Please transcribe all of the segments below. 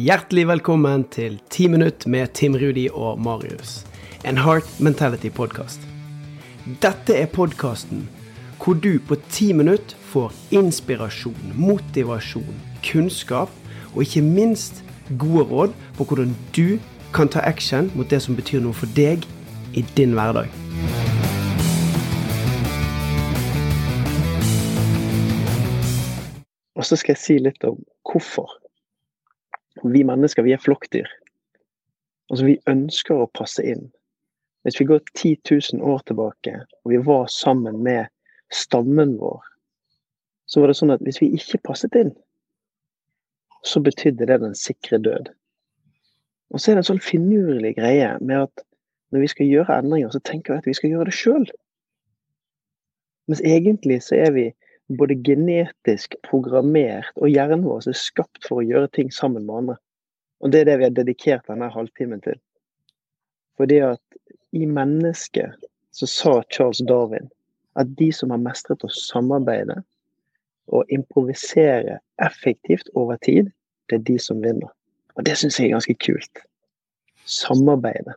Hjertelig velkommen til 10 minutt med Tim Rudi og Marius. En Heart Mentality-podkast. Dette er podkasten hvor du på ti minutt får inspirasjon, motivasjon, kunnskap og ikke minst gode råd på hvordan du kan ta action mot det som betyr noe for deg i din hverdag. Og så skal jeg si litt om hvorfor. Vi mennesker vi er flokkdyr. Altså, vi ønsker å passe inn. Hvis vi går 10 000 år tilbake, og vi var sammen med stammen vår, så var det sånn at hvis vi ikke passet inn, så betydde det den sikre død. Og så er det en sånn finurlig greie med at når vi skal gjøre endringer, så tenker vi at vi skal gjøre det sjøl. Mens egentlig så er vi både genetisk programmert, og hjernen vår er skapt for å gjøre ting sammen med andre. Og det er det vi har dedikert denne halvtimen til. Fordi at i mennesket så sa Charles Darwin at de som har mestret å samarbeide og improvisere effektivt over tid, det er de som vinner. Og det syns jeg er ganske kult. Samarbeide.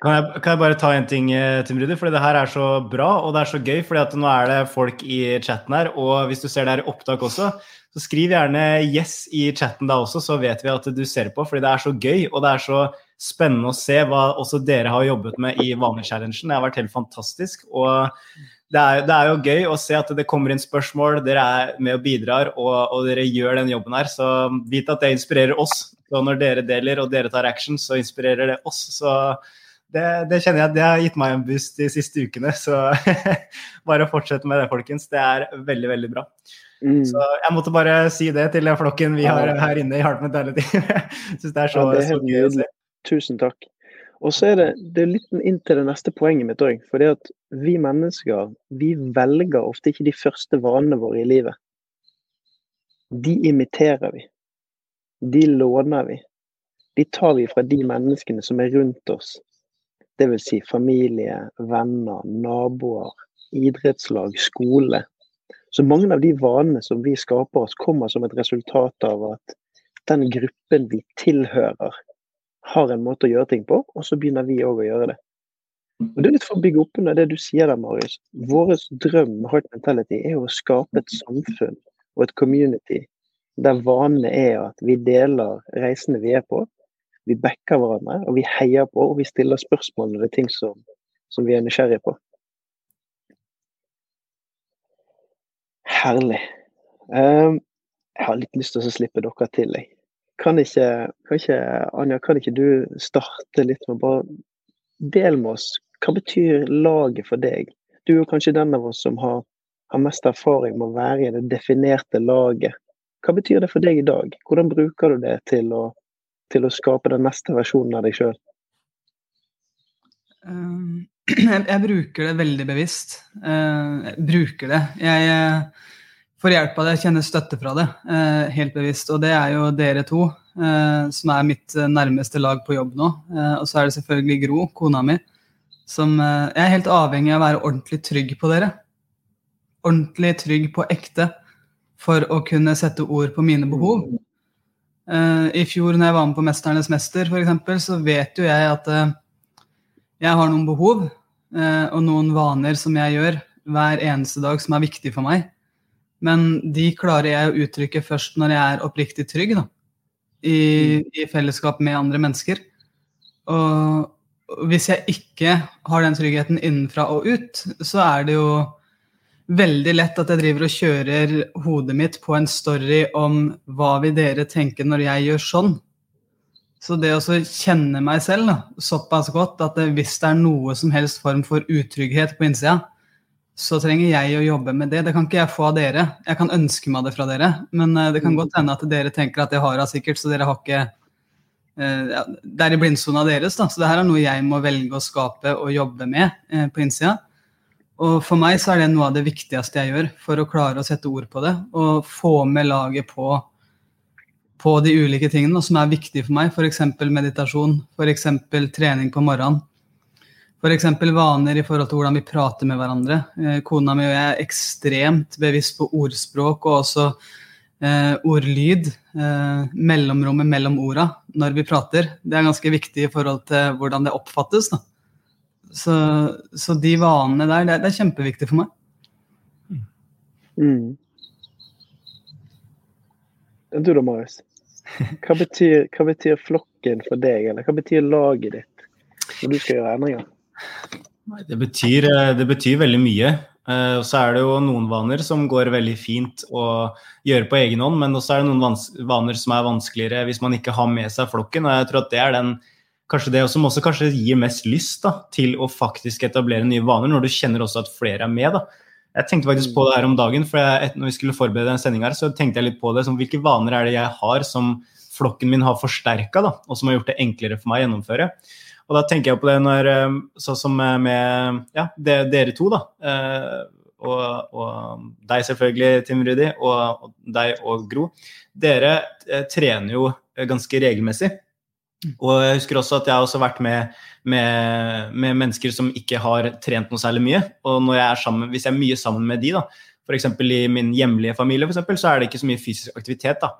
Kan jeg, kan jeg, bare ta en ting, eh, Tim Rudi? Fordi det her er så bra, og det er så gøy. fordi at nå er det folk i chatten her, og hvis du ser det her i opptak også, så skriv gjerne 'yes' i chatten da også, så vet vi at du ser på. Fordi det er så gøy, og det er så spennende å se hva også dere har jobbet med i Vanechallengen. Det har vært helt fantastisk. og det er, det er, jo gøy å se at det kommer inn spørsmål, dere er med og bidrar, og, og dere gjør den jobben her. Så vit at det inspirerer oss. Så når dere deler og dere tar action, så inspirerer det oss. Så det, det, kjenner jeg det har gitt meg en boost de siste ukene. Så bare fortsett med det, folkens. Det er veldig, veldig bra. Mm. Så jeg måtte bare si det til flokken vi har her inne i Heart Mentality. Syns det er så, ja, det er så gøy. Tusen takk. Og så er det, det er litt inn til det neste poenget mitt òg. For det at vi mennesker vi velger ofte ikke de første vanene våre i livet. De imiterer vi. De låner vi. De tar vi fra de menneskene som er rundt oss. Dvs. Si familie, venner, naboer, idrettslag, skole. Så mange av de vanene som vi skaper oss, kommer som et resultat av at den gruppen vi tilhører, har en måte å gjøre ting på, og så begynner vi òg å gjøre det. Og Det er litt for å bygge opp under det du sier der, Marius. Vår drøm med Heart Mentality er å skape et samfunn og et community der vanene er at vi deler reisene vi er på, vi backer hverandre, og vi heier på og vi stiller spørsmål når det er ting som, som vi er nysgjerrige på. Herlig. Um, jeg har litt lyst til å slippe dere til, jeg. Kan ikke, kan ikke, Anja, kan ikke du starte litt med bare Del med oss. Hva betyr laget for deg? Du er kanskje den av oss som har, har mest erfaring med å være i det definerte laget. Hva betyr det for deg i dag? Hvordan bruker du det til å til å skape den neste versjonen av deg sjøl? Um, jeg, bruker det veldig bevisst. Uh, jeg bruker det. Jeg uh, får hjelp av det, jeg kjenner støtte fra det uh, helt bevisst. Og det er jo dere to, som er mitt nærmeste lag på jobb nå. og så er det selvfølgelig Gro, kona mi, som Jeg er helt avhengig av å være ordentlig trygg på dere. Ordentlig trygg på ekte for å kunne sette ord på mine behov. Uh, I fjor når jeg var med på 'Mesternes mester', eksempel, så vet jo jeg at uh, jeg har noen behov uh, og noen vaner som jeg gjør hver eneste dag som er viktig for meg. Men de klarer jeg å uttrykke først når jeg er oppriktig trygg da, i, mm. i fellesskap med andre mennesker. Og hvis jeg ikke har den tryggheten innenfra og ut, så er det jo veldig lett at jeg driver og kjører hodet mitt på en story om hva vil dere tenke når jeg gjør sånn. Så det å kjenne meg selv da, såpass godt at hvis det er noe som helst form for utrygghet på innsida, så trenger jeg å jobbe med det. Det kan ikke jeg få av dere. Jeg kan ønske meg det fra dere, men eh, det kan godt hende at dere tenker at jeg har det sikkert, så dere har ikke eh, Det er i blindsona deres, da. Så det her er noe jeg må velge å skape og jobbe med eh, på innsida. Og for meg så er det noe av det viktigste jeg gjør for å klare å sette ord på det. Og få med laget på, på de ulike tingene som er viktige for meg. F.eks. meditasjon, f.eks. trening på morgenen. F.eks. vaner i forhold til hvordan vi prater med hverandre. Eh, kona mi og jeg er ekstremt bevisst på ordspråk og også eh, ordlyd, eh, mellomrommet mellom orda når vi prater. Det er ganske viktig i forhold til hvordan det oppfattes. Da. Så, så de vanene der, det, det, er kjempeviktig for meg. Mm. Du da, Marius? Hva betyr, hva betyr, flokken for deg, eller hva betyr laget ditt når du skal gjøre endringer? Det betyr, eh, det betyr veldig mye. Eh, og så er det jo noen vaner som går veldig fint å gjøre på egen hånd, men også er det noen vaner som er vanskeligere hvis man ikke har med seg flokken. Og jeg tror at det er den, kanskje det som også kanskje gir mest lyst da, til å faktisk etablere nye vaner, når du kjenner også at flere er med. da. Jeg tenkte faktisk på det her om dagen, for jeg, når vi skulle forberede en sending så tenkte jeg litt på det. Som, hvilke vaner er det jeg har som flokken min har forsterka, og som har gjort det enklere for meg å gjennomføre? Og da tenker jeg på det når Sånn som med ja, dere to, da. Eh, og, og, deg selvfølgelig, Tim Rudi, og, og, deg og Gro. Dere eh, trener jo ganske regelmessig. Og jeg husker også at jeg har også vært med, med, med, mennesker som ikke har trent noe særlig mye. Og jeg sammen, hvis jeg er mye sammen med de, da, f.eks. i min hjemlige familie, for eksempel, så er det ikke så mye fysisk aktivitet. da.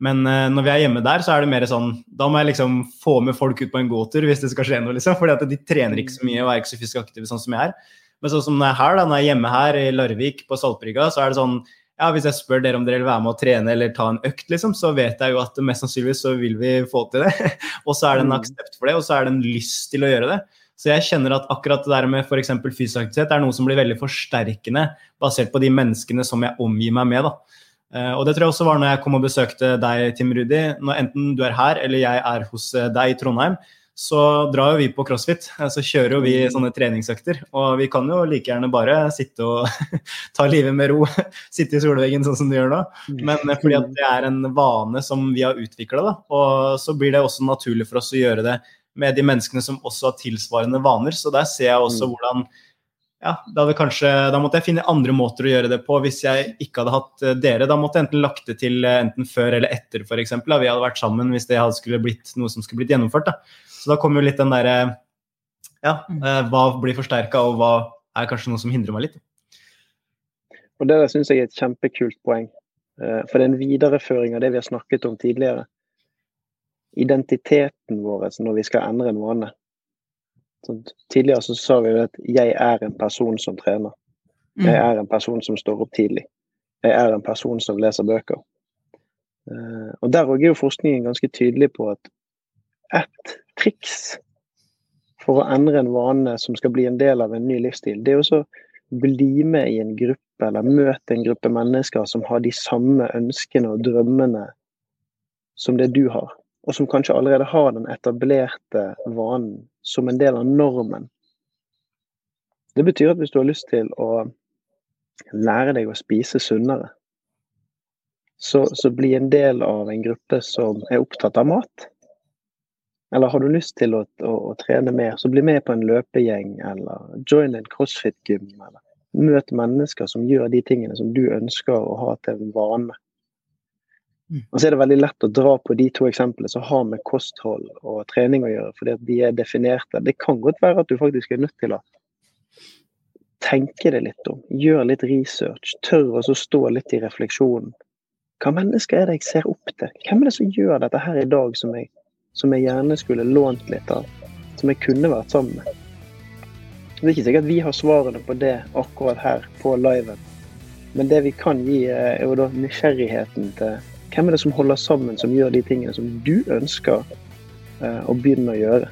Men uh, når vi er hjemme der, så er det mer sånn Da må jeg liksom få med folk ut på en gåtur hvis det skal skje noe, liksom. Fordi at de trener ikke så mye og er ikke så fysisk aktive sånn som jeg er. Men sånn som når jeg er her, da, når jeg er hjemme her i Larvik på Saltbrygga, så er det sånn ja, hvis jeg spør dere om dere vil være med å trene eller ta en økt, liksom, så vet jeg jo at mest sannsynligvis så vil vi få til det. og så er det en mm. aksept for det, og så er det en lyst til å gjøre det. Så jeg kjenner at akkurat det der med f.eks. fysisk aktivitet er noe som blir veldig forsterkende basert på de menneskene som jeg omgir meg med. da. Uh, og det tror jeg også var når jeg kom og besøkte deg, Tim Rudi. Når enten du er her eller jeg er hos eh, deg i Trondheim, så drar jo vi på crossfit. Så kjører jo vi mm. sånne treningsøkter. Og vi kan jo like gjerne bare sitte og ta livet med ro. Sitte i solveggen sånn som du gjør nå. Mm. Men fordi at det er en vane som vi har utvikla, og så blir det også naturlig for oss å gjøre det med de menneskene som også har tilsvarende vaner. Så der ser jeg også mm. hvordan ja, da, kanskje, da, måtte jeg finne andre måter å gjøre det på hvis jeg ikke hadde hatt eh, dere. Da måtte jeg enten lagt det til eh, enten før eller etter, f.eks. Vi hadde vært sammen hvis det hadde skulle blitt noe som skulle blitt gjennomført. Da. Så da kommer jo litt den derre Ja, mm. eh, hva blir forsterka, og hva er kanskje noe som hindrer meg litt? Og Det syns jeg er et kjempekult poeng. Eh, for det er en videreføring av det vi har snakket om tidligere. Identiteten vår når vi skal endre en vane. Tidligere så sa vi at 'jeg er en person som trener'. Mm. 'Jeg er en person som står opp tidlig'. 'Jeg er en person som leser bøker'. Eh, og Der er jo forskningen ganske tydelig på at ett triks for å endre en vane som skal bli en del av en ny livsstil, det er også å bli med i en gruppe eller møte en gruppe mennesker som har de samme ønskene og drømmene som det du har. Og som kanskje allerede har den etablerte vanen som en del av normen. Det betyr at hvis du har lyst til å lære deg å spise sunnere, så, så bli en del av en gruppe som er opptatt av mat. Eller har du lyst til å, å, å, trene mer, så bli med på en løpegjeng, eller join en crossfit-gym. eller Møt mennesker som gjør de tingene som du ønsker å ha til en vane. Mm. Og så er det veldig lett å dra på de to eksemplene som har med kosthold og trening å gjøre, fordi at de er definerte. Det kan godt være at du faktisk er nødt til å tenke det litt om. Gjøre litt research. Tør å stå litt i refleksjonen. Hva mennesker er det jeg ser opp til? Hvem er det som gjør dette her i dag som jeg som jeg gjerne skulle lånt litt av. Som jeg kunne vært sammen med. Det er ikke sikkert vi har svarene på det akkurat her på liven. Men det vi kan gi, eh, er jo da nysgjerrigheten til hvem er det som holder sammen, som gjør de tingene som du ønsker eh, å begynne å gjøre.